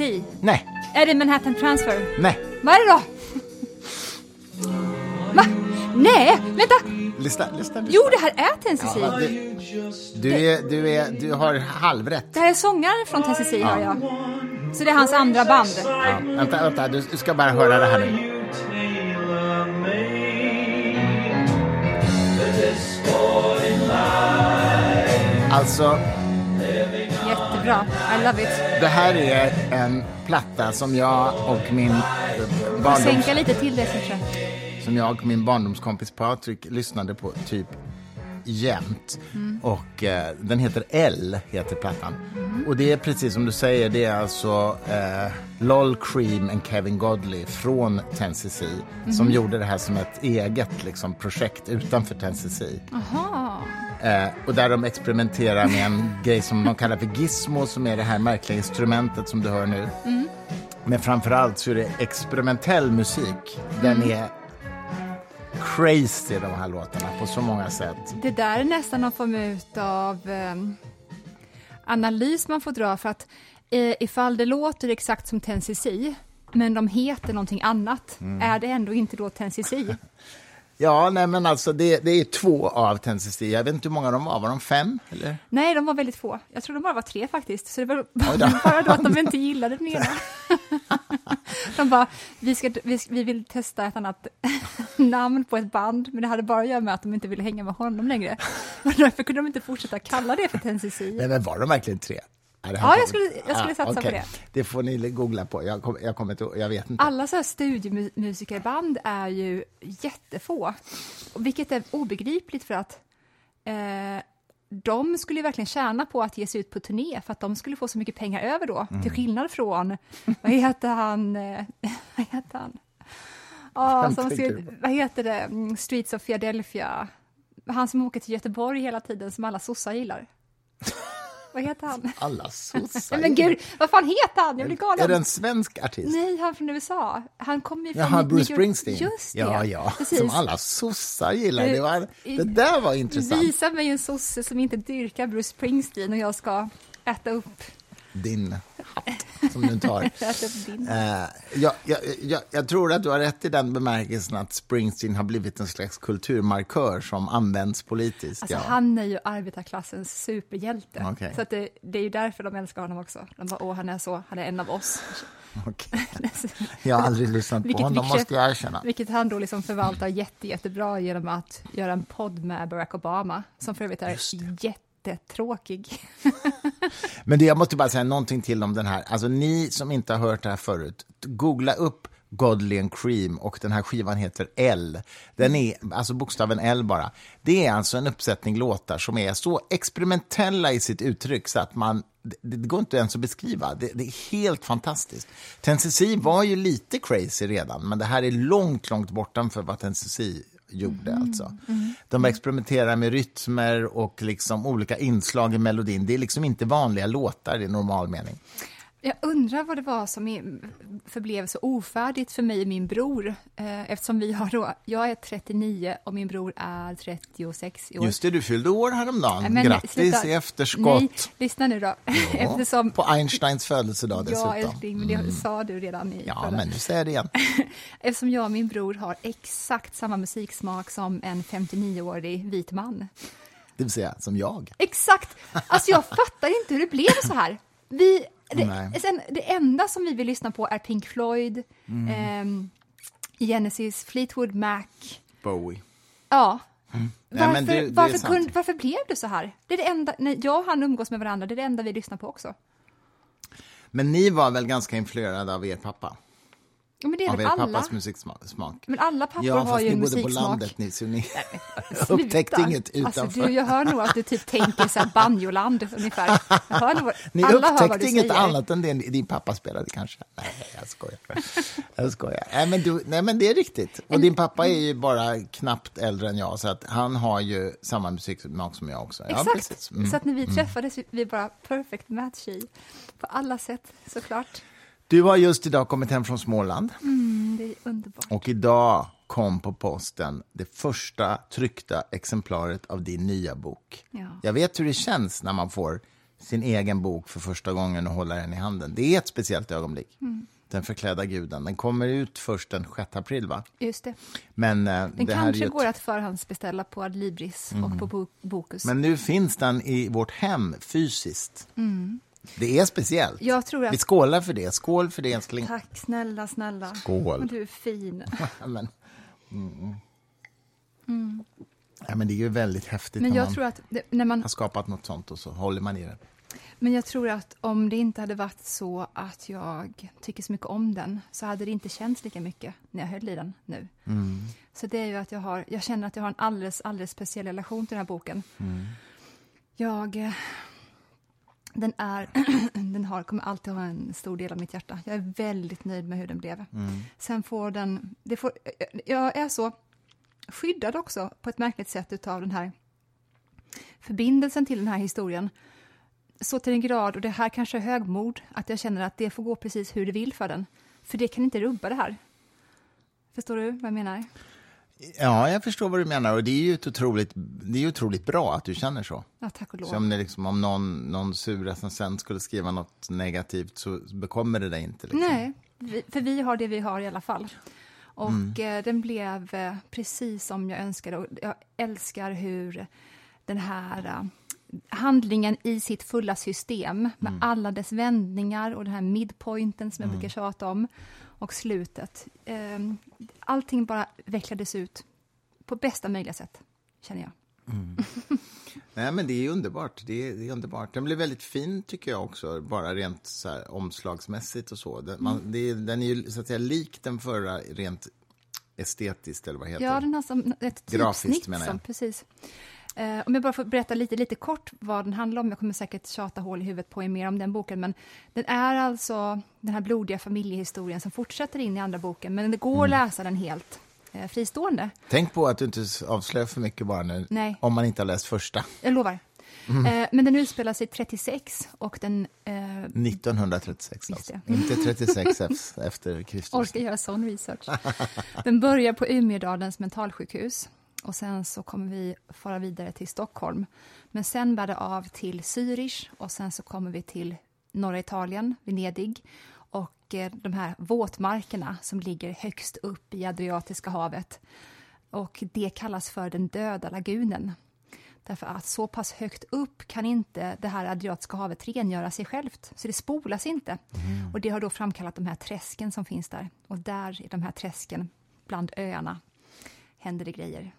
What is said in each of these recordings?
Tennessee. Nej, Är det Manhattan Transfer? nej. Vad är det då? Va? Nej, vänta! Lyssna, lyssna. lyssna. Jo, det här är Tennessee. Ja, det, du, är, du, är, du har halvrätt. Det här är sångaren från Tennessee, hör jag. Så det är hans andra band. Ja, vänta, vänta, du du ska bara höra det här nu. Alltså, Jättebra. I love it. det här är en platta som jag och min eh, barndoms, Sänka lite till det kanske. som jag och min barndomskompis Patrik lyssnade på typ jämt. Och eh, den heter L, heter plattan. Och det är precis som du säger, det är alltså eh, Lol Cream och Kevin Godley från Tennessee som gjorde det här som ett eget liksom, projekt utanför Tennessee. Jaha. Eh, och där de experimenterar med en grej som de kallar för gizmo som är det här märkliga instrumentet som du hör nu. Men framförallt så är det experimentell musik. Den är crazy de här låtarna på så många sätt. Det där är nästan någon form av eh, analys man får dra för att eh, ifall det låter exakt som Tennessee men de heter någonting annat, är det ändå inte då Tennessee? Ja, nej men alltså det, det är två av Tennessee. Jag vet inte hur många de var, var de fem? Eller? Nej, de var väldigt få. Jag tror de bara var tre faktiskt, så det var bara då att de inte gillade den ena. De bara, vi, ska, vi, vi vill testa ett annat namn på ett band, men det hade bara att göra med att de inte ville hänga med honom längre. Och därför kunde de inte fortsätta kalla det för Tennessee. Nej, men var de verkligen tre? Ja, jag skulle- jag skulle satsa på okej. det. Det får ni googla på. Jag, kom, jag, kommer inte, jag vet inte. Alla så här studiomusikerband är ju jättefå, vilket är obegripligt för att eh, de skulle verkligen tjäna på att ge sig ut på turné för att de skulle få så mycket pengar över då, Mm. till skillnad från, vad heter han, eh, vad heter han? Vem som på? vad heter det, Mm, Streets of Philadelphia, han som åker till Göteborg hela tiden som alla sossar gillar. Vad heter han? Alla sossar. Men gud, vad fan heter han? Jag blir galen. Är det en svensk artist? Nej, han från USA. Han kommer ju från... Jaha, Bruce. Springsteen. Just det. Ja, ja. Precis. Som alla sossar gillar. Det, var, det där var intressant. Visa mig en sosse som inte dyrkar Bruce Springsteen och jag ska äta upp, Din hatt som du tar. Eh, jag, jag, jag, jag tror att du har rätt i den bemärkelsen att Springsteen har blivit en slags kulturmarkör som används politiskt. Alltså, ja. Han är ju arbetarklassens superhjälte. Okej. Så att det, det är ju därför de älskar honom också. De bara, åh, han är så, han är en av oss. Okej. Jag har aldrig lyssnat på Vilket honom, måste jag erkänna. Vilket han då liksom förvaltar jätte, jättebra genom att göra en podd med Barack Obama, som för övrigt är jättetråkig. Men det, jag måste bara säga någonting till om den här. Alltså ni som inte har hört det här förut, googla upp Godly and Cream och den här skivan heter L. Den är, alltså bokstaven L bara. Det är alltså en uppsättning låtar som är så experimentella i sitt uttryck så att man, det, det går inte ens att beskriva. Det, det är helt fantastiskt. Tennessee var ju lite crazy redan, men det här är långt, långt bortanför vad Tennessee gjorde. Alltså. De experimenterar med rytmer och liksom olika inslag i melodin. Det är liksom inte vanliga låtar i normal mening. Jag undrar vad det var som förblev så ofärdigt för mig och min bror, eh, eftersom vi har då, jag är 39 och min bror är 36 i år. Just det, du fyllde år häromdagen. Nej, men Grattis sluta. i efterskott. Nej, lyssna nu då. Ja, Eftersom, På Einsteins födelsedag dessutom. ja älskling, men det sa du redan i Ja, men nu säger jag det igen. Eftersom jag och min bror har exakt samma musiksmak som en 59-årig vit man. Det vill säga, som jag. Exakt! Alltså jag fattar inte hur det blev så här. Vi. Det, sen, det enda som vi vill lyssna på är Pink Floyd, Mm. ehm, Genesis, Fleetwood Mac. Bowie. Ja. Nej, Varför, men det- det varför, kunde, varför blev det så här? Det är det enda, när jag och han umgås med varandra, det är det enda vi lyssnar på också. Men ni var väl ganska influerade av er pappa? Ja, men det är Av väl er alla? pappas musiksmak? Men alla pappor Ja, har fast ju ni en bodde på musiksmak. landet ni, så ni upptäckte inget utanför. Alltså, du, jag hör nog att du typ tänker så här banjoland ungefär. Jag hör nog, Ni alla upptäckte inget säger. annat än det din pappa spelade kanske? Nej, jag skojar. Jag skojar. Nej, men, du, nej, men det är riktigt. Och din pappa är ju bara knappt äldre än jag, så att han har ju samma musiksmak som jag också. Ja, Exakt. Mm. Så att när vi träffades, vi- vi bara perfect match i på alla sätt såklart. Du har just idag kommit hem från Småland Mm, det är underbart. och idag kom på posten det första tryckta exemplaret av din nya bok. Ja. Jag vet hur det känns när man får sin egen bok för första gången och håller den i handen. Det är ett speciellt ögonblick. Mm. Den förklädda guden. Den kommer ut först den 6 april, va? Just det. Men, eh, Den det kanske ett- går att förhandsbeställa på Adlibris och på Bo- Bokus. Men nu finns den i vårt hem fysiskt. Det är speciellt. Mm. Jag tror att- Vi skålar för det. Skål för det, älskling. Tack snälla, snälla. Skål. Du är fin. men, mm. Ja, men det är ju väldigt häftigt Men jag man tror att det, när man har skapat något sånt och så håller man i det. Men jag tror att om det inte hade varit så att jag tycker så mycket om den så hade det inte känts lika mycket när jag höll i den nu. Så det är ju att jag har, jag känner att jag har en alldeles, alldeles speciell relation till den här boken. Jag, eh, den är, den har, kommer alltid ha en stor del av mitt hjärta. Jag är väldigt nöjd med hur den blev. Sen får den, det får, jag är så skyddad också på ett märkligt sätt utav den här förbindelsen till den här historien så till en grad, och det här kanske är högmod, att jag känner att det får gå precis hur det vill för den. För det kan inte rubba det här. Förstår du vad jag menar? Ja, jag förstår vad du menar. Och det är ju otroligt, det är otroligt bra att du känner så. Ja, tack och lov. Så om, det liksom, om någon, någon sur recensent skulle skriva något negativt så bekommer det dig inte. Liksom. Nej, vi, för vi har det vi har i alla fall. Och Mm. eh, den blev eh, precis som jag önskade. Och jag älskar hur den här eh, handlingen i sitt fulla system med Mm. alla dess vändningar och den här midpointen som jag brukar tjata om och slutet. Eh, allting bara vecklades ut på bästa möjliga sätt, känner jag. Nej, men det är underbart. Det är, det är underbart. Den blir väldigt fin, tycker jag också, bara rent så här, omslagsmässigt och så. Den, man, Mm. det är, den är ju så att säga lik den förra rent estetiskt, eller vad heter Ja, den har som ett Grafiskt, typsnitt. menar jag. Som, precis. Eh, om jag bara får berätta lite, lite kort vad den handlar om. Jag kommer säkert tjata hål i huvudet på er mer om den boken. Men den är alltså den här blodiga familjehistorien som fortsätter in i andra boken. Men det går Mm. att läsa den helt eh, fristående. Tänk på att du inte avslöjar för mycket bara nu, Nej. om man inte har läst första. Jag lovar. Mm. Eh, men den utspelar sig 36 och den eh, 1936 Just alltså. Inte 36 ef- efter Kristus. orkar göra sån research. Den börjar på Umedalens mentalsjukhus och sen så kommer vi fara vidare till Stockholm. Men sen bär det av till Zürich och sen så kommer vi till norra Italien, Venedig och eh, de här våtmarkerna som ligger högst upp i Adriatiska havet. Och det kallas för den döda lagunen. Därför att så pass högt upp kan inte det här Adriatiska havet rengöra sig självt, så det spolas inte. Och det har då framkallat de här träsken som finns där. Och där i de här träsken, bland öarna, händer det grejer.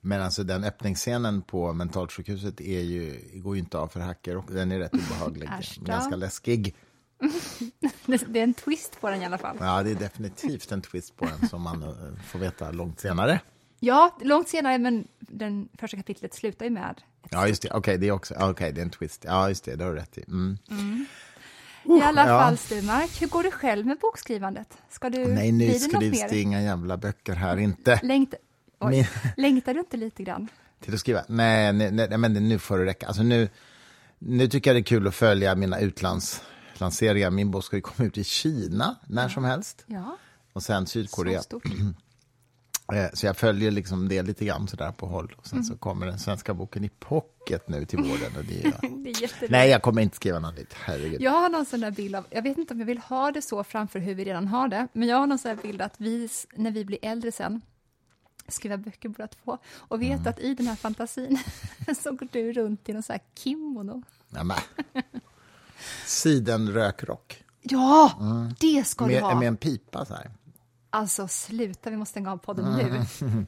Men alltså den öppningsscenen på mentalsjukhuset är ju, går ju inte av för hacker och den är rätt obehaglig. Ganska läskig. Det är en twist på den i alla fall. Ja, det är definitivt en twist på den som man eh, får veta långt senare. Ja, långt senare, men den första kapitlet slutar ju med Ja, just det. Okej, det är också, okej, det är en twist. Ja, just det, det har du rätt i. Mm. I alla ja. fall, Sturmark, hur går det själv med bokskrivandet? Ska du, Nej, nu skrivs det inga jävla böcker här, inte. Längta, oj, Min- längtar du inte lite grann? Till att skriva? Nej, nej, nej men nu får det räcka. Alltså nu, nu tycker jag det är kul att följa mina utlandslanseringar. Min bok ska ju komma ut i Kina när som helst. Ja, Och sen så Sydkorea. stort. Eh, Så jag följer liksom det lite grann sådär på håll. Och sen Mm. så kommer den svenska boken i pocket nu till våren. Och det är, Det är nej, jag kommer inte skriva något nytt. Herregud. Jag har någon sån där bild av, jag vet inte om jag vill ha det så framför hur vi redan har det, men jag har någon sån bild att vi, när vi blir äldre sen, skriva böcker båda två, och vet Mm. att i den här fantasin så går du runt i någon sån här kimono. Ja, men. Sidenrökrock. Ja, det ska du Med, ha! med en pipa så här. Alltså sluta, vi måste stänga av podden nu.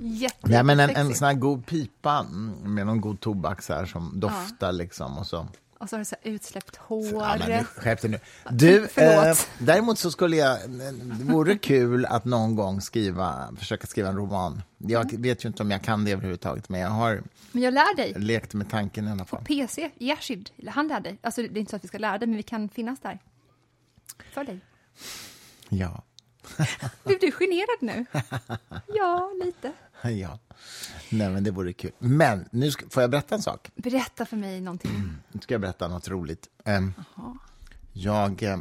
Jätte, Nej, men en, en sån här god pipa mm, med någon god tobak så här som doftar liksom. Och så. Och så har du så utsläppt hår. Ja, men nu, skärp dig nu. Du, eh, däremot så skulle jag, det vore kul att någon gång skriva, försöka skriva en roman. Jag vet ju inte om jag kan det överhuvudtaget, men jag har Men jag lär dig. lekt med tanken i alla fall. PC, Gershid, han lär dig. Alltså det är inte så att vi ska lära dig, men vi kan finnas där. För dig. Ja, Blev du generad nu? Ja, lite. ja. Nej, men det vore kul. Men nu ska, får jag berätta en sak? Berätta för mig någonting. Nu ska jag berätta något roligt. Em, jag, eh,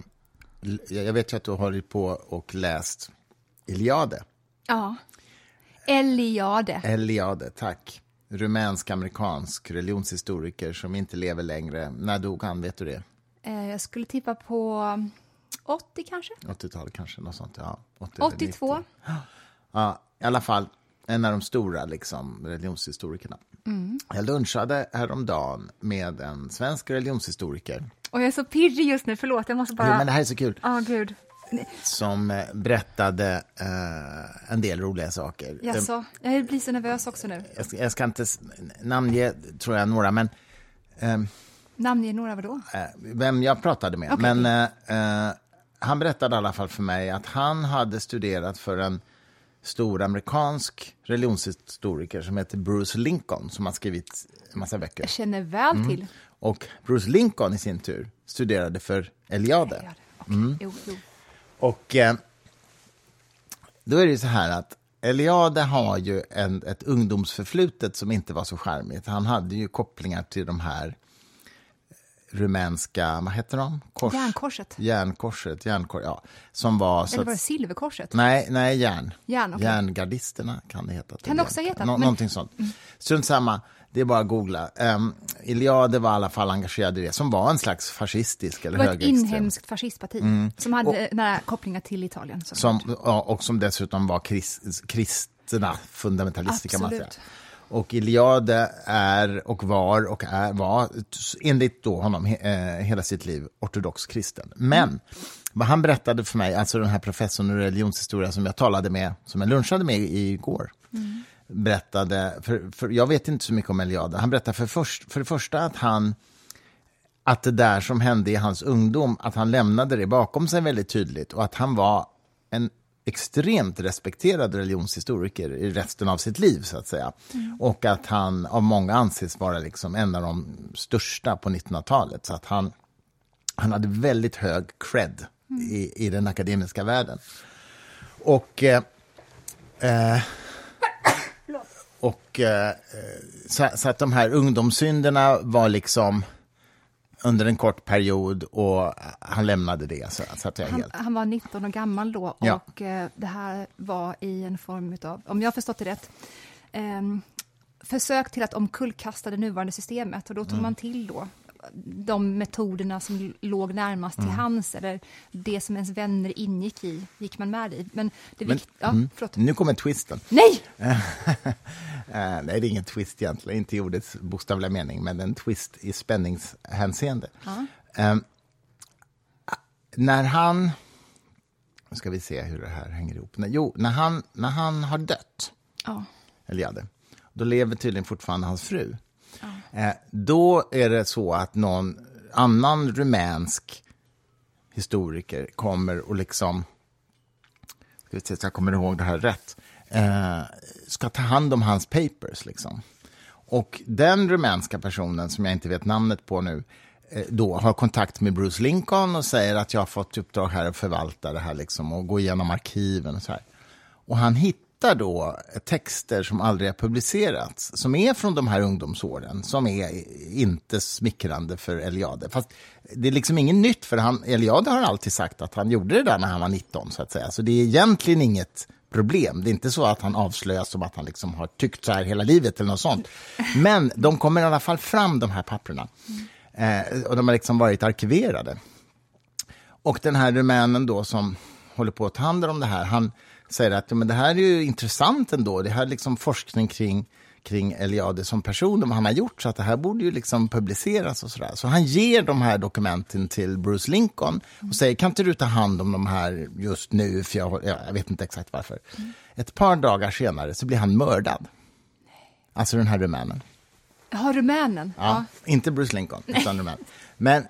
l- jag vet ju att du har hållit på och läst Iliade. Ja. Eliade. Eliade, tack. Rumänsk-amerikansk religionshistoriker som inte lever längre. När dog han? Vet du det? Eh, jag skulle tippa på 80 kanske? 80-talet kanske? Något sånt, ja. 80 eller 82. 90. Ja, i alla fall en av de stora liksom, religionshistorikerna. Mm. Jag lunchade häromdagen med en svensk religionshistoriker Och jag är så pirrig just nu, förlåt, jag måste bara... Jo, men det här är så kul. Ja, gud. Som eh, berättade eh, en del roliga saker. Jaså, jag blir så nervös också nu. Jag ska, jag ska inte namnge, tror jag, några, men ehm, Namnge några vadå? eh, vem jag pratade med. Okej. Men eh, eh, han berättade i alla fall för mig att han hade studerat för en stor amerikansk religionshistoriker som heter Bruce Lincoln som har skrivit en massa böcker. Jag känner väl Mm. till. Och Bruce Lincoln i sin tur studerade för Eliade. Det- okej. Mm. Jo, jo. Och eh, då är det så här att Eliade har ju en, ett ungdomsförflutet som inte var så charmigt. Han hade ju kopplingar till de här rumänska, vad heter de? Kors, Järnkorset. Järnkorset, järnkor, ja. Som var... Så Eller var det silverkorset? nej, nej, järn. Järn, okej. Järngardisterna kan det heta. Kan det också heta, Nå, men- Någonting sånt. Strunt samma, det är bara att googla. Um, Iliade var i alla fall engagerad i det, som var en slags fascistisk eller Det var ett högerextrem. inhemskt fascistparti som hade nära kopplingar till Italien. Som, ja, och som dessutom var krist, kristna fundamentalister kan man säga. Och Iliade är och var och är, var enligt då honom eh, hela sitt liv ortodox kristen. Men vad han berättade för mig, alltså den här professorn i religionshistoria som jag talade med, som jag lunchade med igår, berättade, för, för jag vet inte så mycket om Eliade, han berättade för, först, för det första att han att det där som hände i hans ungdom, att han lämnade det bakom sig väldigt tydligt och att han var en extremt respekterad religionshistoriker i resten av sitt liv, så att säga. Och att han av många anses vara liksom en av de största på 1900-talet. Så att han, han hade väldigt hög cred i, i den akademiska världen. Och... Eh, eh, och eh, så, så att de här ungdomssynderna var liksom under en kort period och han lämnade det. Så, så att jag Han, helt... han var 19 år gammal då Ja. och eh, det här var i en form av, om jag har förstått det rätt, ehm, försök till att omkullkasta det nuvarande systemet och då tog Mm. man till då de metoderna som låg närmast Mm. till hands eller det som ens vänner ingick i, gick man med i. Men det Men- ja, mm. Nu kommer twisten. Nej! Eh, nej, det är ingen twist egentligen, inte i ordets bokstavliga mening, men en twist i spänningshänseende. Eh, när han... Nu ska vi se hur det här hänger ihop. När, jo, när han, när han har dött, Ja. Eliade, då lever tydligen fortfarande hans fru. Eh, då är det så att någon annan rumänsk historiker kommer och liksom ska vi se så jag kommer ihåg det här rätt, eh, ska ta hand om hans papers. Liksom. Och den rumänska personen, som jag inte vet namnet på nu, eh, då har kontakt med Bruce Lincoln och säger att jag har fått uppdrag här att förvalta det här liksom, och gå igenom arkiven och så här. Och han hittar då texter som aldrig har publicerats, som är från de här ungdomsåren, som är inte smickrande för Eliade. Fast det är liksom inget nytt, för han, Eliade har alltid sagt att han gjorde det där när han var 19, så att säga. Så det är egentligen inget problem. Det är inte så att han avslöjas som att han liksom har tyckt så här hela livet eller något sånt. Men de kommer i alla fall fram, de här papperna. Eh, och de har liksom varit arkiverade. Och den här rumänen då som håller på att ta hand om det här, han säger att ja, men det här är ju intressant ändå. Det här är liksom forskning kring, kring Eliade som person, vad han har gjort, så att det här borde ju liksom publiceras och sådär. Så han ger de här dokumenten till Bruce Lincoln och säger, kan inte du ta hand om de här just nu, för jag, ja, jag vet inte exakt varför. Ett par dagar senare så blir han mördad. Alltså den här rumänen. Ja, rumänen. Ja, Inte Bruce Lincoln, utan rumän. Men,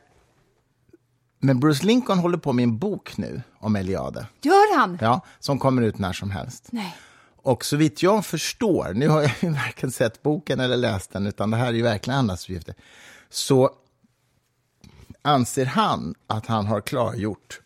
men Bruce Lincoln håller på med en bok nu om Eliade. Gör han? Ja, som kommer ut när som helst. Nej. Och så vitt jag förstår, nu har jag ju varken sett boken eller läst den, utan det här är ju verkligen andras uppgifter, så anser han att han har klargjort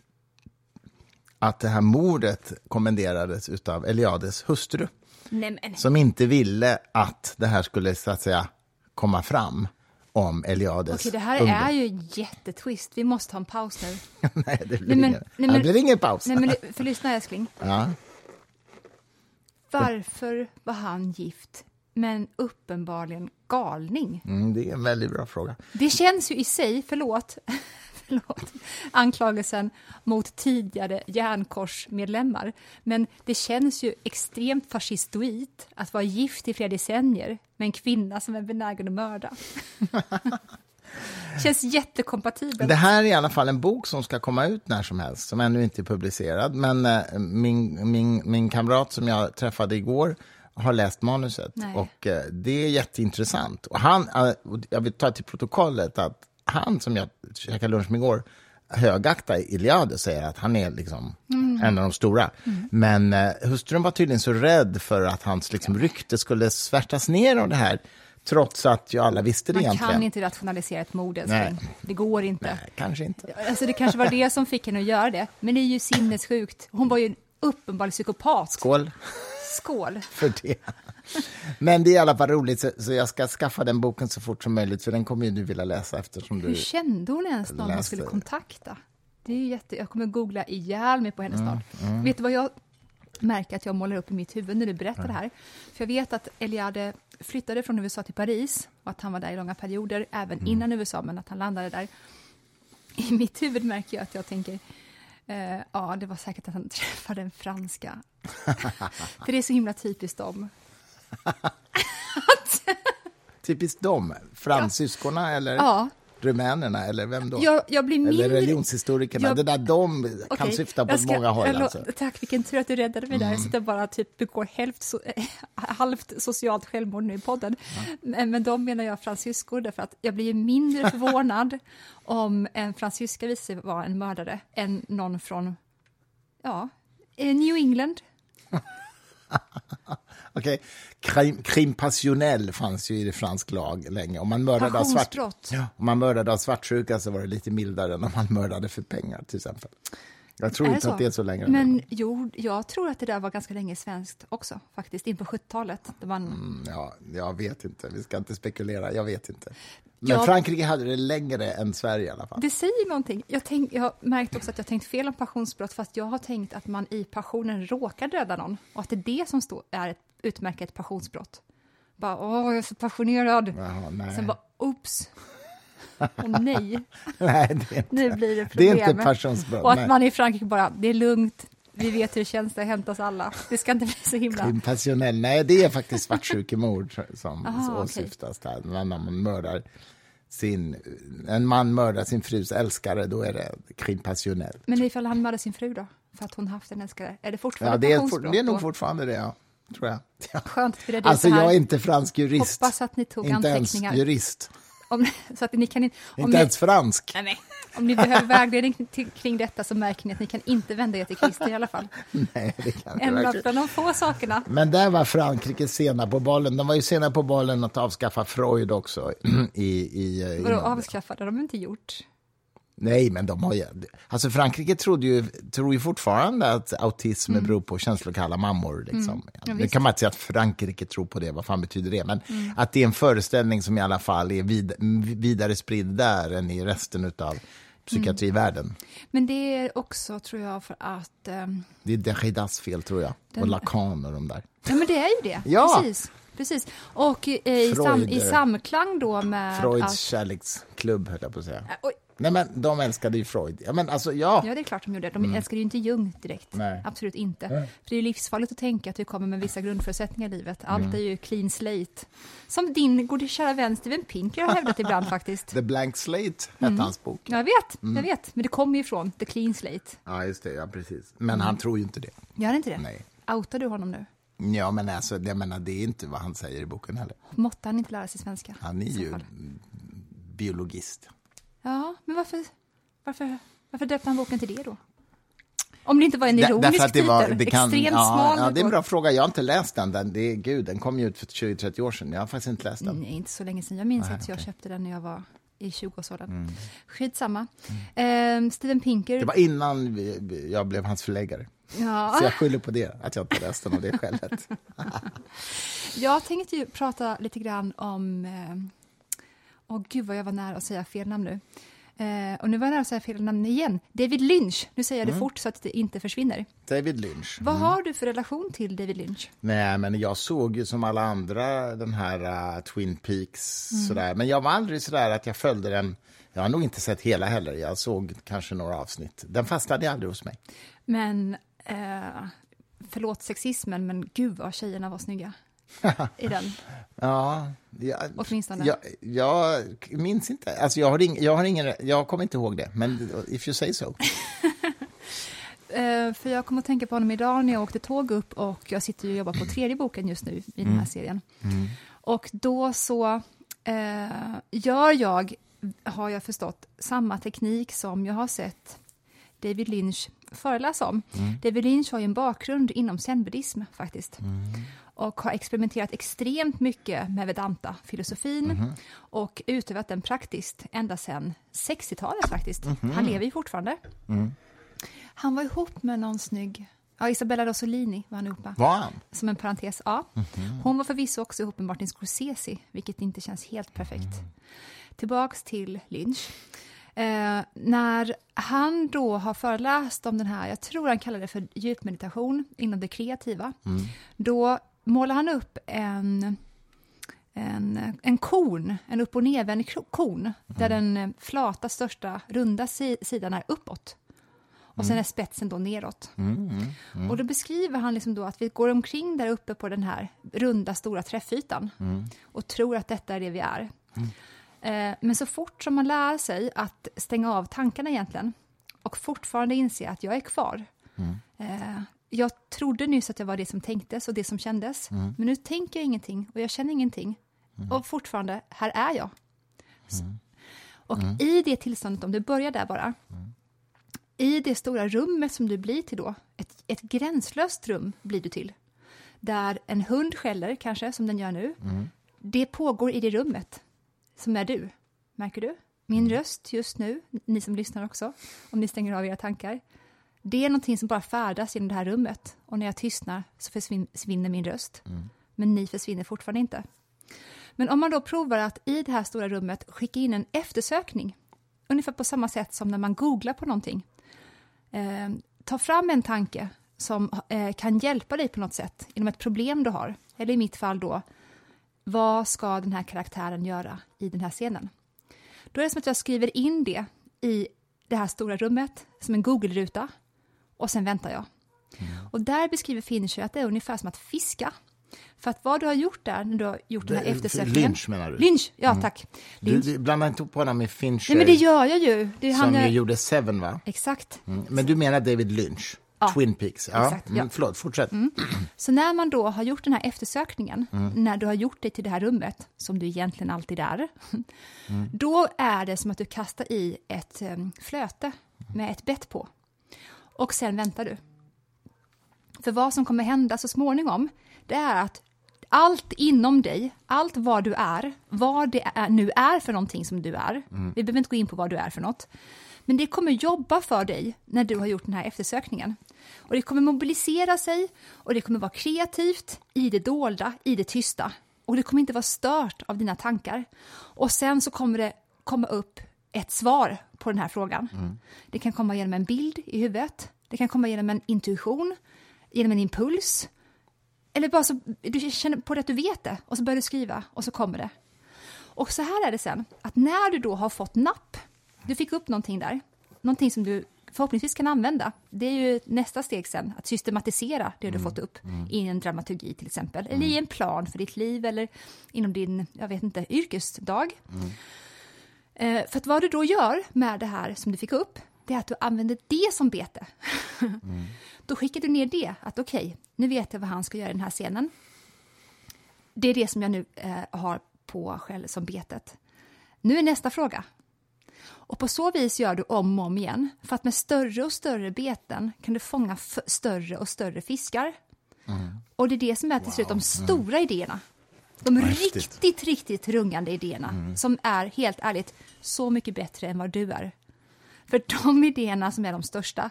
att det här mordet kommenderades av Eliades hustru, Nej, som inte ville att det här skulle, så att säga, komma fram om Eliades Okej, det här ungdom. är ju en jättetwist. Vi måste ha en paus nu. nej, det blir, Nej, men- ingen, nej, det men- blir ingen paus. Nej, men det- för lyssna älskling. Ja. Varför var han gift med en uppenbarligen galning? Mm, det är en väldigt bra fråga. Det känns ju i sig, förlåt, förlåt, anklagelsen mot tidigare järnkorsmedlemmar. Men det känns ju extremt fascistoid att vara gift i flera decennier med en kvinna som är benägen att mörda. känns jättekompatibelt. Det här är i alla fall en bok som ska komma ut när som helst, som ännu inte är publicerad. Men eh, min, min, min kamrat som jag träffade igår har läst manuset Nej. och eh, det är jätteintressant. Och han, eh, jag vill ta till protokollet att han som jag käkade lunch med igår högaktar Iliade säger att han är liksom Mm. en av de stora. Men eh, hustrun var tydligen så rädd för att hans liksom, rykte skulle svärtas ner av det här, trots att ju alla visste det Man egentligen. kan inte rationalisera ett mord, Nej. Det går inte. Nej, kanske inte. Alltså det kanske var det som fick henne att göra det. Men det är ju sinnessjukt. Hon var ju en uppenbar psykopat. Skål Skål. för det. Men det är i alla fall roligt, så, så jag ska skaffa den boken så fort som möjligt, för den kommer ju du vilja läsa eftersom Hur du... kände hon ens någon hon skulle kontakta? Det är ju jätte... Jag kommer googla ihjäl mig på henne Mm, snart. Vet du vad jag märker att jag målar upp i mitt huvud när du berättar det här? För jag vet att Eliade flyttade från USA till Paris och att han var där i långa perioder, även Mm. innan USA, men att han landade där. I mitt huvud märker jag att jag tänker eh, ja, det var säkert att han träffade en franska. För det är så himla typiskt dem. Typiskt dem, fransyskorna eller Ja, rumänerna eller vem då? jag, jag blir mindre... Eller religionshistorikerna, jag- det där de kan Okej, syfta på jag ska- många håll. jag Alltså. Mm. Tack, vilken tur att du räddade mig där, så att jag bara typ begår hälft so halvt socialt självmord nu i podden. Men, men de menar jag fransyskor, därför att jag blir mindre förvånad om en fransyska visar sig vara en mördare än någon från, ja, eh, New England. Okej, crime, crime passionnel fanns ju i det fransk lag länge. Om man mördade av, svart, ja, om man mördade av svartsjuka så var det lite mildare än om man mördade för pengar till exempel. Jag tror inte så? att det är så länge. Men jo, jag tror att det där var ganska länge svenskt också, faktiskt, in på 70-talet. där Man, Mm, Ja, jag vet inte, vi ska inte spekulera, jag vet inte. Men Jag- Frankrike hade det längre än Sverige i alla fall. Det säger någonting. Jag, tänk, jag har märkt också att jag tänkt fel om passionsbrott, fast jag har tänkt att man i passionen råkar döda någon och att det är det som står, är ett, utmärker ett passionsbrott. Bara, åh, jag är så passionerad. Jaha, nej. Sen bara, oops. Och nej, nej, det är inte, nu blir det det är problem. inte passionsbrott. och att nej. man i Frankrike bara, det är lugnt, vi vet hur det känns, det har hänt oss alla. Det ska inte bli så himla... Crime passionnel, nej det är faktiskt svartsjukemord som Aha, åsyftas där. Men när man mördar sin, en man mördar sin frus älskare, då är det crime passionnel. Men ifall han mördar sin fru då? För att hon haft en älskare? Är det Ja, fortfarande det, är, for, det är nog fortfarande det, ja. tror jag. Ja. Skönt vi redde ut Alltså det jag är inte fransk jurist. Hoppas att ni tog inte ens anteckningar. jurist. Om, så att ni kan inte... Om Inte ni, ens fransk. nej, nej. Om ni behöver vägledning kring detta så märker ni att ni kan inte vända er till Christer i alla fall. Nej, det kan jag En av de få sakerna. Men där var Frankrike sena på bollen. De var ju sena på bollen att avskaffa Freud också. I, i, i, Vadå avskaffade? De har inte gjort. Nej, men de har ju... Alltså Frankrike trodde ju, tror ju fortfarande att autism beror på känslokalla mammor. Liksom. Mm. Ja, nu kan man inte säga att Frankrike tror på det, vad fan betyder det? Men Mm. att det är en föreställning som i alla fall är vid, vidare spridd där än i resten av psykiatrivärlden. Men det är också, tror jag, för att... ehm, Det är Derridas fel, tror jag. Och Den- Lacan och de där. ja, men det är ju det. Ja. Precis. Precis. Och i, i, sam, i samklang då med Freuds att... kärleksklubb, höll jag på att säga. Oj, Nej, men de älskade ju Freud. Ja, men alltså, ja. Ja, det är klart de gjorde. De älskade ju inte Jung direkt. Mm. Nej. Absolut inte. Nej. För det är livsfarligt att tänka att du kommer med vissa grundförutsättningar i livet. Allt Mm. är ju clean slate. Som din gode kära vän Steven Pinker har hävdat ibland faktiskt. The Blank Slate hette hans bok. Ja, Jag vet, Mm. jag vet. Men det kommer ju från the clean slate. Ja, just det. Ja, precis. Men han tror ju inte det. Gör inte det? Nej. Outar du honom nu? Ja, men alltså, jag menar, det är inte vad han säger i boken heller. Måtte han inte lära sig svenska? Han är ju fall? biologist. Ja, men varför, varför, varför döpte han boken till det då? Om det inte var en ironisk titel, det kan- extremt ja, smal. Ja, det är en bra fråga. Jag har inte läst den. den det gud, den kom ju ut för 20-30 år sedan. Jag har faktiskt inte läst den. Nej, inte så länge sedan. Jag minns Nej, att jag köpte den när jag var i 20-årsåldern. Skitsamma. Ehm, Steven Pinker. Det var innan vi, jag blev hans förläggare. ja. Så jag skyller på det, att jag inte läst den av det skälet. Jag tänkte ju prata lite grann om... Åh gud vad jag var nära att säga fel namn nu. Eh, och nu var jag nära att säga fel namn igen. David Lynch. Nu säger jag Mm. det fort så att det inte försvinner. David Lynch. Vad har du för relation till David Lynch? Nej, men jag såg ju som alla andra den här uh, Twin Peaks. Sådär. Men jag var aldrig sådär att jag följde den. Jag har nog inte sett hela heller. Jag såg kanske några avsnitt. Den fastnade aldrig hos mig. Men, eh, förlåt sexismen, men gud vad tjejerna var snygga i den. Ja, jag, Åtminstone. Jag, jag minns inte. Alltså jag, har ing, jag, har ingen, jag kommer inte ihåg det, men if you say so. Eh, för jag kom att tänka på honom idag när jag åkte tåg upp och jag sitter och jobbar på tredje boken just nu i den här serien. Och då så eh, gör jag, har jag förstått, samma teknik som jag har sett David Lynch föreläsa om. David Lynch har ju en bakgrund inom zenbuddism faktiskt. Och har experimenterat extremt mycket med vedanta-filosofin och utövat den praktiskt ända sedan 60-talet faktiskt. Han lever ju fortfarande. Han var ihop med någon snygg... Ja, Isabella Rossellini var han ihop med. Var han? Som en parentes, ja. Hon var förvisso också ihop med Martin Scorsese, vilket inte känns helt perfekt. Tillbaks till Lynch. Eh, när han då har föreläst om den här, jag tror han kallar det för djupmeditation inom det kreativa, då målar han upp en, en, en kon, en upp och nervänd kon, där den eh, flata, största, runda si, sidan är uppåt. Och sen är spetsen då neråt. Och då beskriver han liksom då att vi går omkring där uppe på den här runda, stora träffytan och tror att detta är det vi är. Eh, men så fort som man lär sig att stänga av tankarna egentligen och fortfarande inse att jag är kvar. Eh, jag trodde nyss att jag var det som tänktes och det som kändes, men nu tänker jag ingenting och jag känner ingenting. Och fortfarande, här är jag. S- Och i det tillståndet, om du börjar där bara, i det stora rummet som du blir till då, ett, ett gränslöst rum blir du till, där en hund skäller kanske, som den gör nu, det pågår i det rummet som är du. Märker du? Min röst just nu, ni som lyssnar också, om ni stänger av era tankar, det är någonting som bara färdas genom det här rummet. Och när jag tystnar så försvin- försvinner min röst. Men ni försvinner fortfarande inte. Men om man då provar att i det här stora rummet skicka in en eftersökning, ungefär på samma sätt som när man googlar på någonting. Eh, ta fram en tanke som eh, kan hjälpa dig på något sätt inom ett problem du har. Eller i mitt fall då, vad ska den här karaktären göra i den här scenen? Då är det som att jag skriver in det i det här stora rummet som en Google-ruta och sen väntar jag. Och där beskriver Fincher att det är ungefär som att fiska. För att vad du har gjort där, när du har gjort den här Det- eftersökningen... Lynch menar du? Lynch, ja tack. Du, Lynch. du blandar inte ihop honom med Fincher, Nej men det gör jag ju. Det som ju jag... gjorde Seven, va? Exakt. Mm. Men du menar David Lynch? Ja. Twin Peaks? Ja. Exakt, Mm, ja. Förlåt, fortsätt. Så när man då har gjort den här eftersökningen, Mm. när du har gjort det till det här rummet, som du egentligen alltid är, Mm. då är det som att du kastar i ett um, flöte med ett bett på. Och sen väntar du. För vad som kommer hända så småningom, det är att allt inom dig, allt vad du är, vad det är, nu är för någonting som du är, vi behöver inte gå in på vad du är för något, men det kommer jobba för dig när du har gjort den här eftersökningen. Och det kommer mobilisera sig och det kommer vara kreativt i det dolda, i det tysta. Och det kommer inte vara stört av dina tankar. Och sen så kommer det komma upp ett svar på den här frågan. Det kan komma genom en bild i huvudet, det kan komma genom en intuition, genom en impuls. Eller bara så du känner på det att du vet det och så börjar du skriva och så kommer det. Och så här är det sen, att när du då har fått napp, du fick upp någonting där, någonting som du förhoppningsvis kan använda. Det är ju nästa steg sen, att systematisera det du fått upp i en dramaturgi till exempel, eller i en plan för ditt liv eller inom din, jag vet inte, yrkesdag. Eh, för att vad du då gör med det här som du fick upp, det är att du använder det som bete. Då skickar du ner det, att okej, nu vet jag vad han ska göra i den här scenen. Det är det som jag nu eh, har på själv som betet. Nu är nästa fråga. Och på så vis gör du om och om igen, för att med större och större beten kan du fånga större och större fiskar. Och det är det som är till slut de stora idéerna. De häftigt. riktigt, riktigt rungande idéerna, som är helt ärligt så mycket bättre än vad du är. För de idéerna som är de största,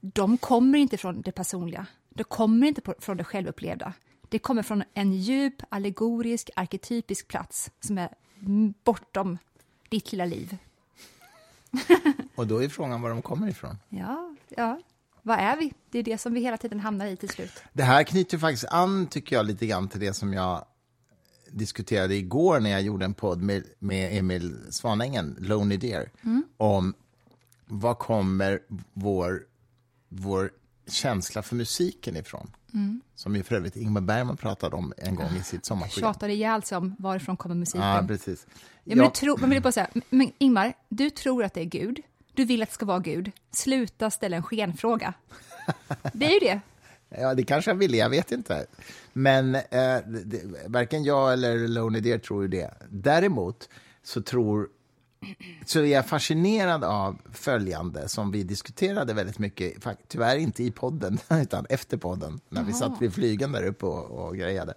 de kommer inte från det personliga. De kommer inte från det självupplevda. Det kommer från en djup, allegorisk, arketypisk plats som är mm, bortom ditt lilla liv. Och då är frågan var de kommer ifrån. Ja, ja. Vad är vi? Det är det som vi hela tiden hamnar i till slut. Det här knyter faktiskt an, tycker jag, lite grann till det som jag diskuterade igår när jag gjorde en podd med, med Emil Svanängen, Lonely Deer, om var kommer vår, vår känsla för musiken ifrån? Som ju för övrigt Ingmar Bergman pratade om en gång i sitt sommarprogram. Tjatar ihjäl sig om varifrån kommer musiken. Ja, precis. Ja, men, du tror, men, vill bara säga, men Ingmar, du tror att det är Gud. Du vill att det ska vara Gud. Sluta ställa en skenfråga. Det är ju det. Ja, det kanske jag ville, jag vet inte. Men eh, det, varken jag eller Lonely Deer tror ju det. Däremot så tror så är jag fascinerad av följande som vi diskuterade väldigt mycket, tyvärr inte i podden, utan efter podden, när vi satt vid flygen där uppe och, och grejade.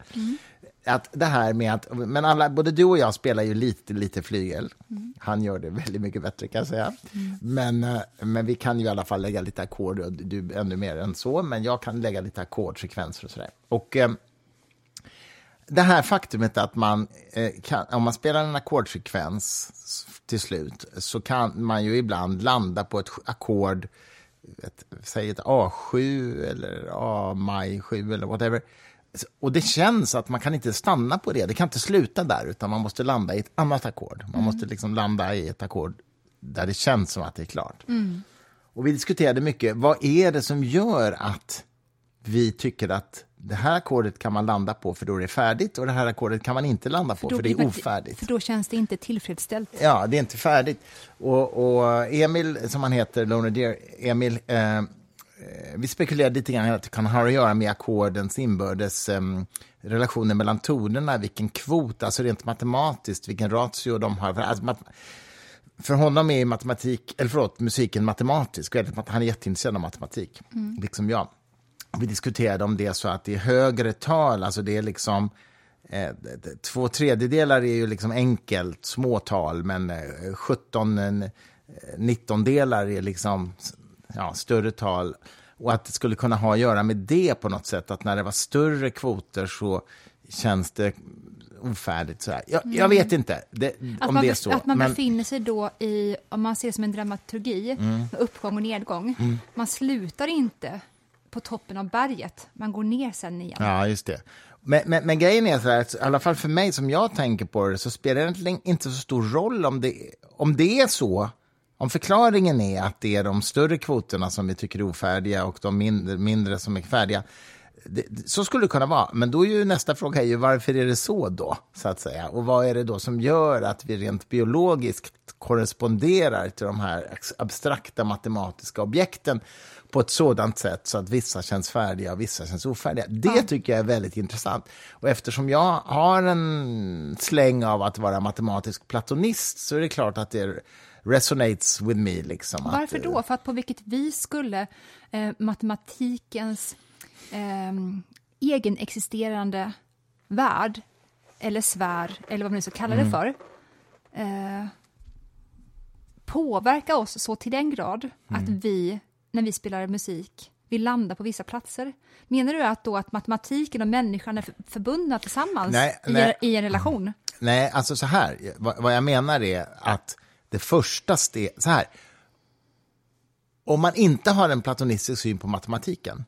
Att det här med att, men alla, både du och jag spelar ju lite, lite flygel. Han gör det väldigt mycket bättre kan jag säga. Men, eh, men vi kan ju i alla fall lägga lite ackord, och du ännu mer än så, men jag kan lägga lite ackordsekvenser och sådär. Och eh, det här faktumet att man, eh, kan, om man spelar en ackordsekvens till slut, så kan man ju ibland landa på ett ackord, ett, säg ett A7 eller A-maj 7 eller whatever. Och det känns att man kan inte stanna på det, det kan inte sluta där, utan man måste landa i ett annat ackord. Man måste liksom landa i ett ackord där det känns som att det är klart. Och vi diskuterade mycket, vad är det som gör att vi tycker att det här ackordet kan man landa på för då är det färdigt och det här ackordet kan man inte landa på för, det blir är det- ofärdigt. För då känns det inte tillfredsställt. Ja, det är inte färdigt. Och, och Emil, som han heter, Lonely Deer, Emil, eh, vi spekulerade lite grann att det kan ha att göra med ackordens inbördes eh, relationer mellan tonerna, vilken kvot, alltså rent matematiskt, vilken ratio de har. För, alltså, för honom är matematik, eller förlåt, musiken matematisk, han är jätteintresserad av matematik, liksom jag. Vi diskuterade om det så att det är högre tal, alltså det är liksom eh, två tredjedelar är ju liksom enkelt, småtal, men eh, 17 eh, 19 delar är liksom ja, större tal. Och att det skulle kunna ha att göra med det på något sätt, att när det var större kvoter så känns det ofärdigt. Så. Jag, jag vet inte det, om man, det är så. att man men- befinner sig då i, om man ser det som en dramaturgi, med uppgång och nedgång. Man slutar inte på toppen av berget, man går ner sen igen. Ja, just det. Men, men, men grejen är så här, att, i alla fall för mig som jag tänker på det, så spelar det egentligen inte så stor roll om det, om det är så. Om förklaringen är att det är de större kvoterna som vi tycker är ofärdiga och de mindre, mindre som är färdiga. Det, så skulle det kunna vara, men då är ju nästa fråga är ju varför är det så då, så att säga? Och vad är det då som gör att vi rent biologiskt korresponderar till de här abstrakta matematiska objekten på ett sådant sätt så att vissa känns färdiga och vissa känns ofärdiga. Det tycker jag är väldigt intressant. Och eftersom jag har en släng av att vara matematisk platonist så är det klart att det resonates with me. Liksom, Varför att, då? För att på vilket vis skulle eh, matematikens eh, egenexisterande värld, eller sfär, eller vad man nu ska kalla Mm. det för, eh, påverka oss så till den grad att Mm. vi, när vi spelar musik, vi landar på vissa platser. Menar du att då att matematiken och människan är för- förbundna tillsammans Nej, i, nej. i en relation? Nej, alltså så här. Vad, vad jag menar är att det första steget... Så här. Om man inte har en platonistisk syn på matematiken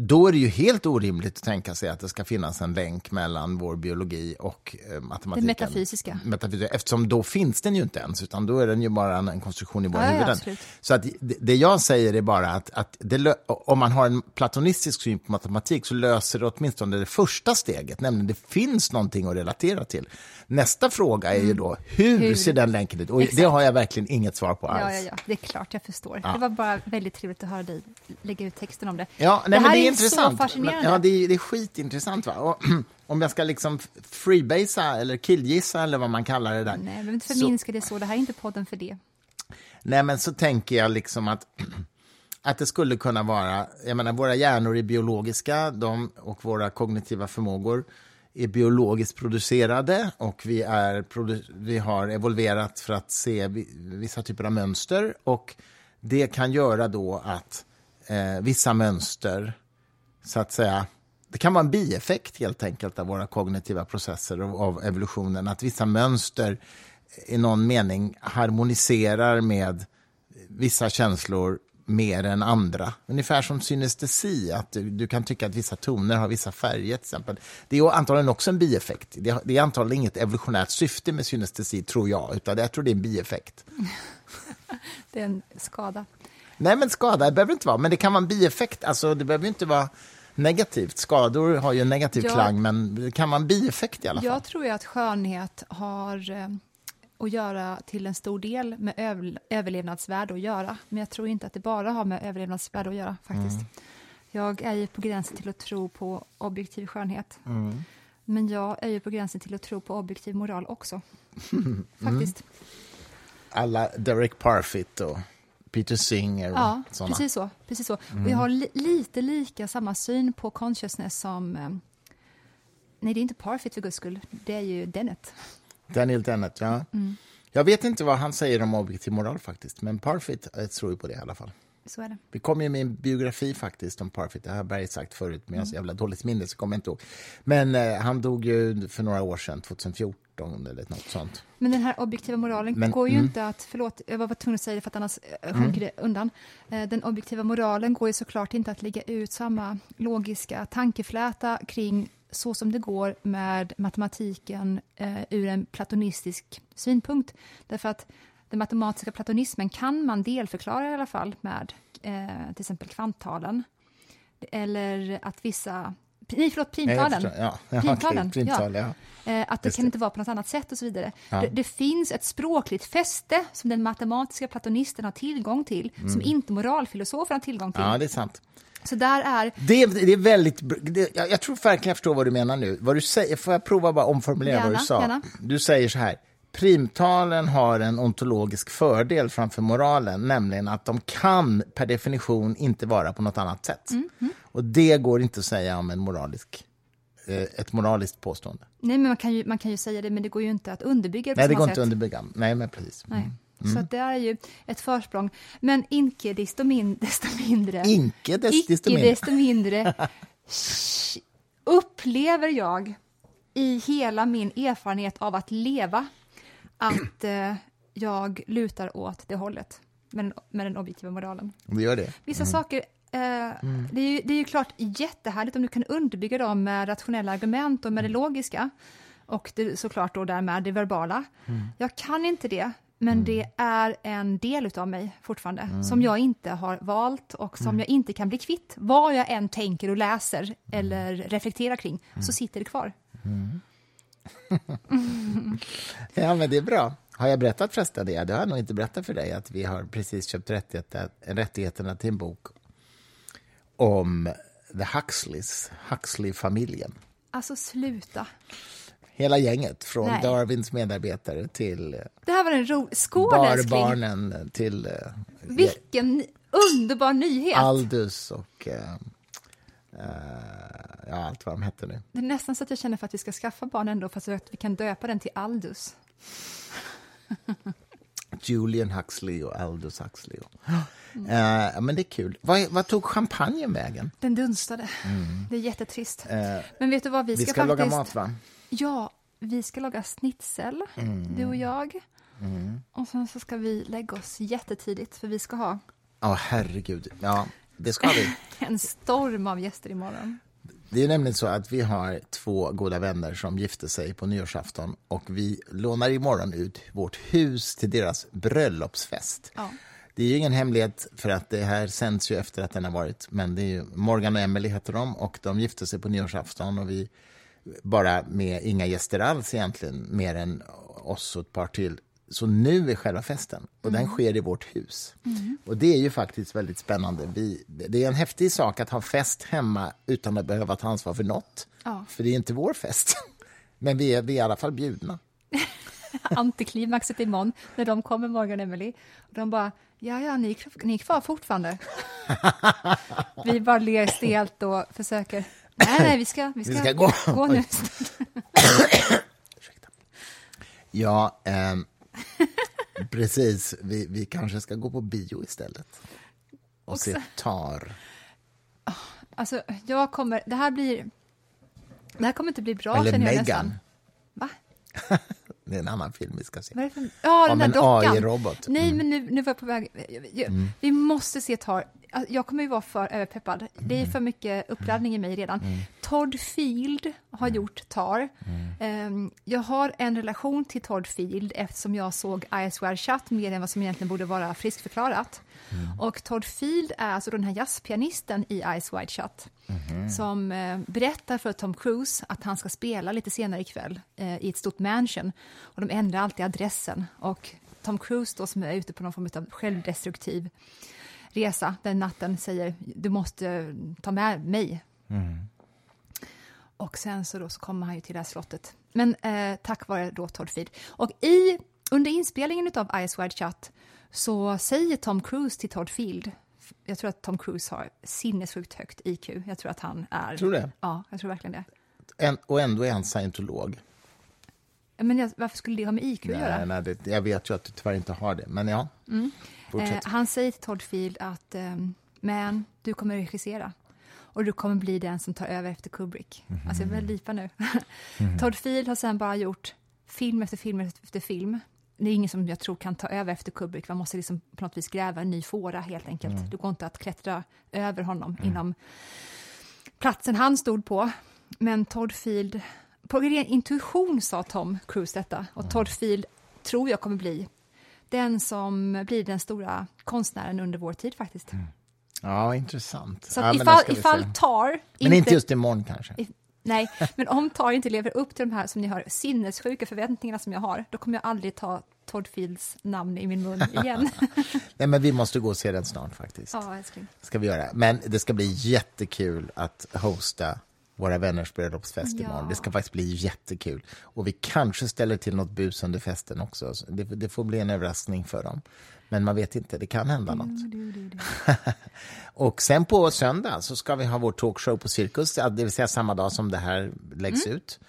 då är det ju helt orimligt att tänka sig att det ska finnas en länk mellan vår biologi och eh, matematiken. Det metafysiska. Metafysiska, Eftersom då finns den ju inte ens, utan då är den ju bara en, en konstruktion i våra Ja, ja, huvuden. absolut. Så att det, det jag säger är bara att, att det, om man har en platonistisk syn på matematik så löser det åtminstone det första steget, nämligen det finns någonting att relatera till. Nästa fråga är ju då, hur, Mm. Hur? ser den länken ut? Och Exakt. det har jag verkligen inget svar på alls. Ja, ja, ja, det är klart, jag förstår. Det var bara väldigt trevligt att höra dig lägga ut texten om det. Ja, nej, det här men det är intressant. så fascinerande. Men, ja, det är, det är skitintressant. Va? Och, om jag ska liksom freebasea eller killgissa eller vad man kallar det där. Nej, vill inte så, förminska det så. Det här är inte podden för det. nej, men så tänker jag liksom att, att det skulle kunna vara... Jag menar, våra hjärnor är biologiska de, och våra kognitiva förmågor är biologiskt producerade och vi, är, vi har evolverat för att se vi- vissa typer av mönster. Och Det kan göra då att eh, vissa mönster så att säga, det kan vara en bieffekt helt enkelt av våra kognitiva processer och av evolutionen, att vissa mönster i någon mening harmoniserar med vissa känslor mer än andra. Ungefär som synestesi, att du, du kan tycka att vissa toner har vissa färger till exempel. Det är antagligen också en bieffekt. Det, har- det är antagligen inget evolutionärt syfte med synestesi, tror jag, utan jag tror det är en bieffekt. Det är en skada. Nej, men skada det behöver inte vara, men det kan vara en bieffekt. Alltså, det behöver inte vara negativt. Skador har ju en negativ Ja. klang, men det kan vara en bieffekt i alla fall. Jag tror ju att skönhet har eh, att göra till en stor del med över, överlevnadsvärde att göra. Men jag tror inte att det bara har med överlevnadsvärde att göra faktiskt. Mm. Jag är ju på gränsen till att tro på objektiv skönhet. Mm. Men jag är ju på gränsen till att tro på objektiv moral också. Mm. Faktiskt. Alla Derek Parfit och Peter Singer och Ja, såna. precis så. Precis så. Mm. Och jag har li lite lika samma syn på consciousness som... Eh, nej, det är inte Parfit för guds skull. Det är ju Dennett. Daniel Dennett, ja. Mm. Jag vet inte vad han säger om objektiv moral faktiskt, men Parfit eh, tror ju på det i alla fall. Så är det. Det kom ju med en biografi faktiskt om Parfit, det har Berg sagt förut, men jag har Mm. så jävla dåligt minne så kommer jag inte ihåg. Men eh, han dog ju för några år sedan, 2014 eller något sånt. Men den här objektiva moralen Men- går ju mm. inte att, förlåt, jag var tvungen att säga det för att annars eh, sjunker det undan. Eh, Den objektiva moralen går ju såklart inte att lägga ut samma logiska tankefläta kring så som det går med matematiken eh, ur en platonistisk synpunkt. Därför att den matematiska platonismen kan man delförklara i alla fall med eh, till exempel kvanttalen. Eller att vissa, nej förlåt, primtalen. förstår. Ja, ja, Primtalen, okej, primtal, ja. Eh, att det Just kan det. inte vara på något annat sätt och så vidare. Ja. Det, det finns ett språkligt fäste som den matematiska platonisten har tillgång till, som inte moralfilosofen har tillgång till. Mm. ja, det är sant. Så där är... Det, det är väldigt... Det, jag, jag tror verkligen jag förstår vad du menar nu. Vad du säger, får jag prova bara omformulera vad Gärna, du sa? gärna. Du säger så här. Primtalen har en ontologisk fördel framför moralen, nämligen att de kan per definition inte vara på något annat sätt. Mm, Och det går inte att säga om en moralisk, eh, ett moraliskt påstående. Nej, men man kan, ju, man kan ju säga det, men det går ju inte att underbygga det Nej, det går sätt. inte att underbygga. Nej, men precis. Nej. Mm. Så att det är ju ett försprång. Men icke desto, min, desto mindre... Inke icke desto mindre. desto mindre upplever jag i hela min erfarenhet av att leva att eh, jag lutar åt det hållet med med den objektiva moralen. Det gör det. Vissa saker, eh, det, är ju, det är ju klart jättehärligt om du kan underbygga dem med rationella argument och med det logiska och det, såklart då därmed det verbala. Jag kan inte det, men det är en del utav mig fortfarande som jag inte har valt och som jag inte kan bli kvitt. Vad jag än tänker och läser eller reflekterar kring så sitter det kvar. Ja, men det är bra. Har jag berättat förresten det? Det har jag nog inte berättat för dig, att vi har precis köpt rättigheter, rättigheterna till en bok om The Huxleys, Huxley-familjen. Alltså sluta. Hela gänget, från Nej. Darwins medarbetare till eh, Det här var en rolig... Skål barbarnen, till eh, Vilken underbar nyhet! Aldus och eh, ja, allt vad de hette nu. Det är nästan så att jag känner för att vi ska skaffa barn ändå, fast att vi kan döpa den till Aldus. Julian Huxley och Aldous Huxley. Eh, men det är kul. Vad, vad tog champagnen vägen? Den dunstade. Det är jättetrist. Mm. Eh, Men vet du vad, vi ska, vi ska laga faktiskt... mat, va? Ja, vi ska laga schnitzel, Mm. du och jag. Och sen så ska vi lägga oss jättetidigt, för vi ska ha Ja, herregud. Ja, det ska vi. en storm av gäster imorgon. Det är nämligen så att vi har två goda vänner som gifte sig på nyårsafton och vi lånar imorgon ut vårt hus till deras bröllopsfest. Ja. Det är ju ingen hemlighet för att det här sänds ju efter att den har varit, men det är ju Morgan och Emily heter de och de gifte sig på nyårsafton och vi bara med inga gäster alls egentligen, mer än oss och ett par till. Så nu är själva festen och den sker i vårt hus. Och det är ju faktiskt väldigt spännande. Vi, det är en häftig sak att ha fest hemma utan att behöva ta ansvar för något. Ja. För det är inte vår fest. Men vi är, vi är i alla fall bjudna. Antiklimaxet imorgon, när de kommer, Morgan och Emily. Och de bara, ja, ja, ni, ni är kvar fortfarande. vi bara ler stelt och försöker, nej, nej, vi ska, vi ska, Vi ska gå. gå nu. Ja, ehm, precis. Vi, vi kanske ska gå på bio istället. Och se Tar. Alltså, jag kommer, det här blir, det här kommer inte bli bra Eller känner jag Megan. nästan. Va? Det är en annan film vi ska se. Vad är det för... Ja, den Om där dockan. AI-robot. Nej, Mm. men nu, nu var jag på väg. Jag- Vi måste se Tar. Alltså, Jag kommer ju vara för överpeppad. Det Mm. är för mycket uppladdning i mig redan. Todd Field Mm. har gjort Tar. Ehm, Jag har en relation till Todd Field eftersom jag såg Eyes Wide Shut mer än vad som egentligen borde vara friskförklarat. Mm. Och Todd Field är alltså den här jazzpianisten i Eyes Wide Shut Mhm. som eh, berättar för Tom Cruise att han ska spela lite senare ikväll eh, i ett stort mansion. Och de ändrar alltid adressen. Och Tom Cruise då, som är ute på någon form av självdestruktiv resa den natten säger du måste ta med mig. Och sen så, då så kommer han ju till det här slottet. Men eh, tack vare då Todd Field. Och i, under inspelningen av Eyes Wide Shut så säger Tom Cruise till Todd Field jag tror att Tom Cruise har sinnessjukt högt IQ. Jag tror att han är... Tror du det? Ja, jag tror verkligen det. En, och ändå är han scientolog. Men jag, varför skulle det ha med IQ att göra? Nej, nej, det, jag vet ju att du tyvärr inte har det, men ja. Eh, Fortsätt. han säger till Todd Field att ehm, man, du kommer regissera och du kommer bli den som tar över efter Kubrick. Alltså jag vill lipa nu. Todd Field har sen bara gjort film efter film efter film. Det är ingen som jag tror kan ta över efter Kubrick. Man måste liksom på något vis gräva en ny fåra helt enkelt. Det går inte att klättra över honom inom platsen han stod på. Men Todd Field, på ren intuition sa Tom Cruise detta. Och Todd Field tror jag kommer bli den som blir den stora konstnären under vår tid faktiskt. Ja, intressant. Så ja, ifall, ifall. Tar Men inte just imorgon kanske. i- Nej, men om Tar inte lever upp till de här som ni hör sinnessjuka förväntningarna som jag har, då kommer jag aldrig ta Todd Fields namn i min mun igen. Nej, men vi måste gå och se den snart faktiskt. ja, älskling. Ska vi göra. Men det ska bli jättekul att hosta våra vänners bröllopsfest Ja. imorgon. Det ska faktiskt bli jättekul. Och vi kanske ställer till något bus under festen också. Så Det, det får bli en överraskning för dem. Men man vet inte, det kan hända något. Du, du. Och sen på söndag så ska vi ha vår talkshow på Cirkus, det vill säga samma dag som det här läggs Mm. ut.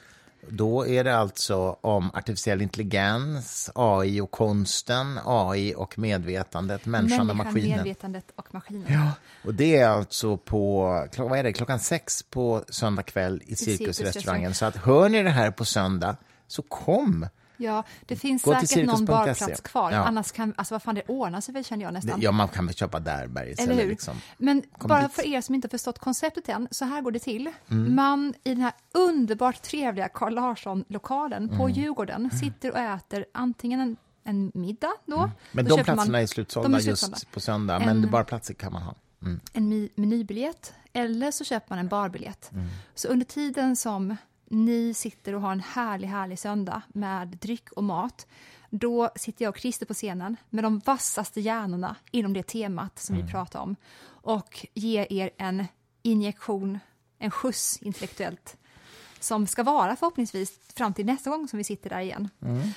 Då är det alltså om artificiell intelligens, AI och konsten, AI och medvetandet, människan och Människan, maskinen. medvetandet och maskinen. Ja, och det är alltså på vad är det, klockan sex på söndag kväll i Cirkusrestaurangen. Så att hör ni det här på söndag, så kom. Ja, det finns Gå säkert någon cirkus.se. barplats kvar. Ja. Annars kan, alltså vad fan, det ordnar sig väl känner jag nästan. Ja, man kan väl köpa där bergis Eller hur? liksom. Men Kom bara dit. för er som inte har förstått konceptet än, så här går det till. Mm. Man i den här underbart trevliga Carl Larsson-lokalen Mm. på Djurgården sitter och äter antingen en, en middag då. Men då de platserna man är slutsålda just slutsålda. på söndag, En- men bara platser kan man ha. Mm. en menybiljett eller så köper man en barbiljett. Mm. Så under tiden som ni sitter och har en härlig, härlig söndag med dryck och mat, då sitter jag och Christer på scenen med de vassaste hjärnorna inom det temat som Mm. vi pratar om och ger er en injektion, en skjuts intellektuellt som ska vara förhoppningsvis fram till nästa gång som vi sitter där igen.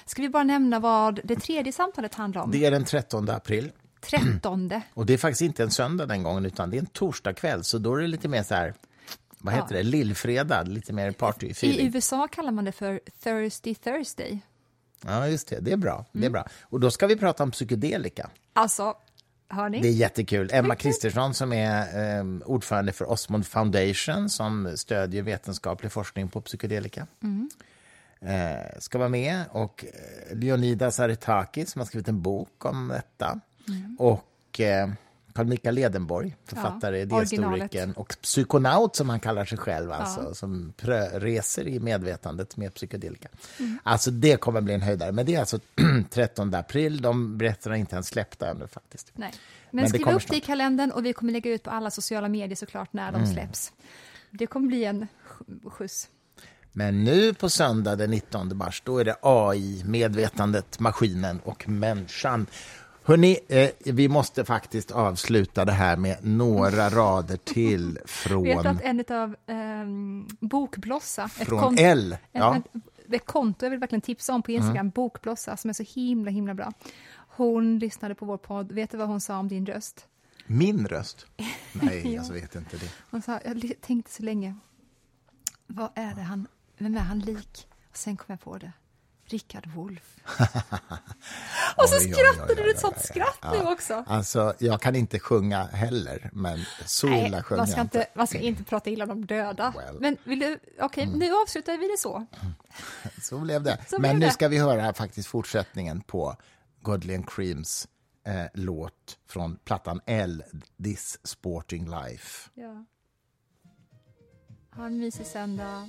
Ska vi bara nämna vad det tredje samtalet handlar om? Mm. Det är den 13 april. 13. Och det är faktiskt inte en söndag den gången, utan det är en torsdag kväll. Så då är det lite mer så här, vad heter Ja. det, lillfredag, lite mer I party-feeling. USA kallar man det för Thirsty Thursday. Ja, just det. Det är bra. Det är Mm. bra. Och då ska vi prata om psykedelika. Alltså? Det är jättekul. Emma Kristersson som är eh, ordförande för Osmond Foundation som stödjer vetenskaplig forskning på psykedelika. Eh, ska vara med. Och eh, Leonidas Aretaki som har skrivit en bok om detta. Och eh, Carl Michael Ledenborg, författare, Ja, idéhistorikern och psykonaut som han kallar sig själv, alltså, som prö- reser i medvetandet med psykedelika. Alltså det kommer bli en höjdare. Men det är alltså 13 april, de berättarna är inte ens släppta ännu faktiskt. Nej. Men, Men skriv upp det i kalendern och vi kommer lägga ut på alla sociala medier såklart när Mm. de släpps. Det kommer bli en sk- skjuts. Men nu på söndag den 19 mars, då är det AI, medvetandet, maskinen och människan. Hörrni, eh, vi måste faktiskt avsluta det här med några rader till Vet från, att en av um, Bokblossa, ett, från kont- L. Ja. Mm. ett, ett konto jag vill verkligen tipsa om på Instagram, Bokblossa, som är så himla himla bra. Hon lyssnade på vår podd, vet du vad hon sa om din röst? Min röst? Nej, Ja. jag vet inte det. Hon sa, jag tänkte så länge, vad är det han, vem är han lik? Och sen kom jag på det, Rickard Wolff. Och så skrattade du ett sånt skratt nu också. Alltså, jag kan inte sjunga heller, men Sola Nej, sjöng man ska, jag inte, man ska inte prata illa om de döda. Well. Men vill du, okej, nu avslutar vi det så. Så blev det. Så Men blev nu det. ska vi höra faktiskt fortsättningen på Godley and Creams eh, låt från plattan L, This Sporting Life. Ja. Ha en mysig söndag.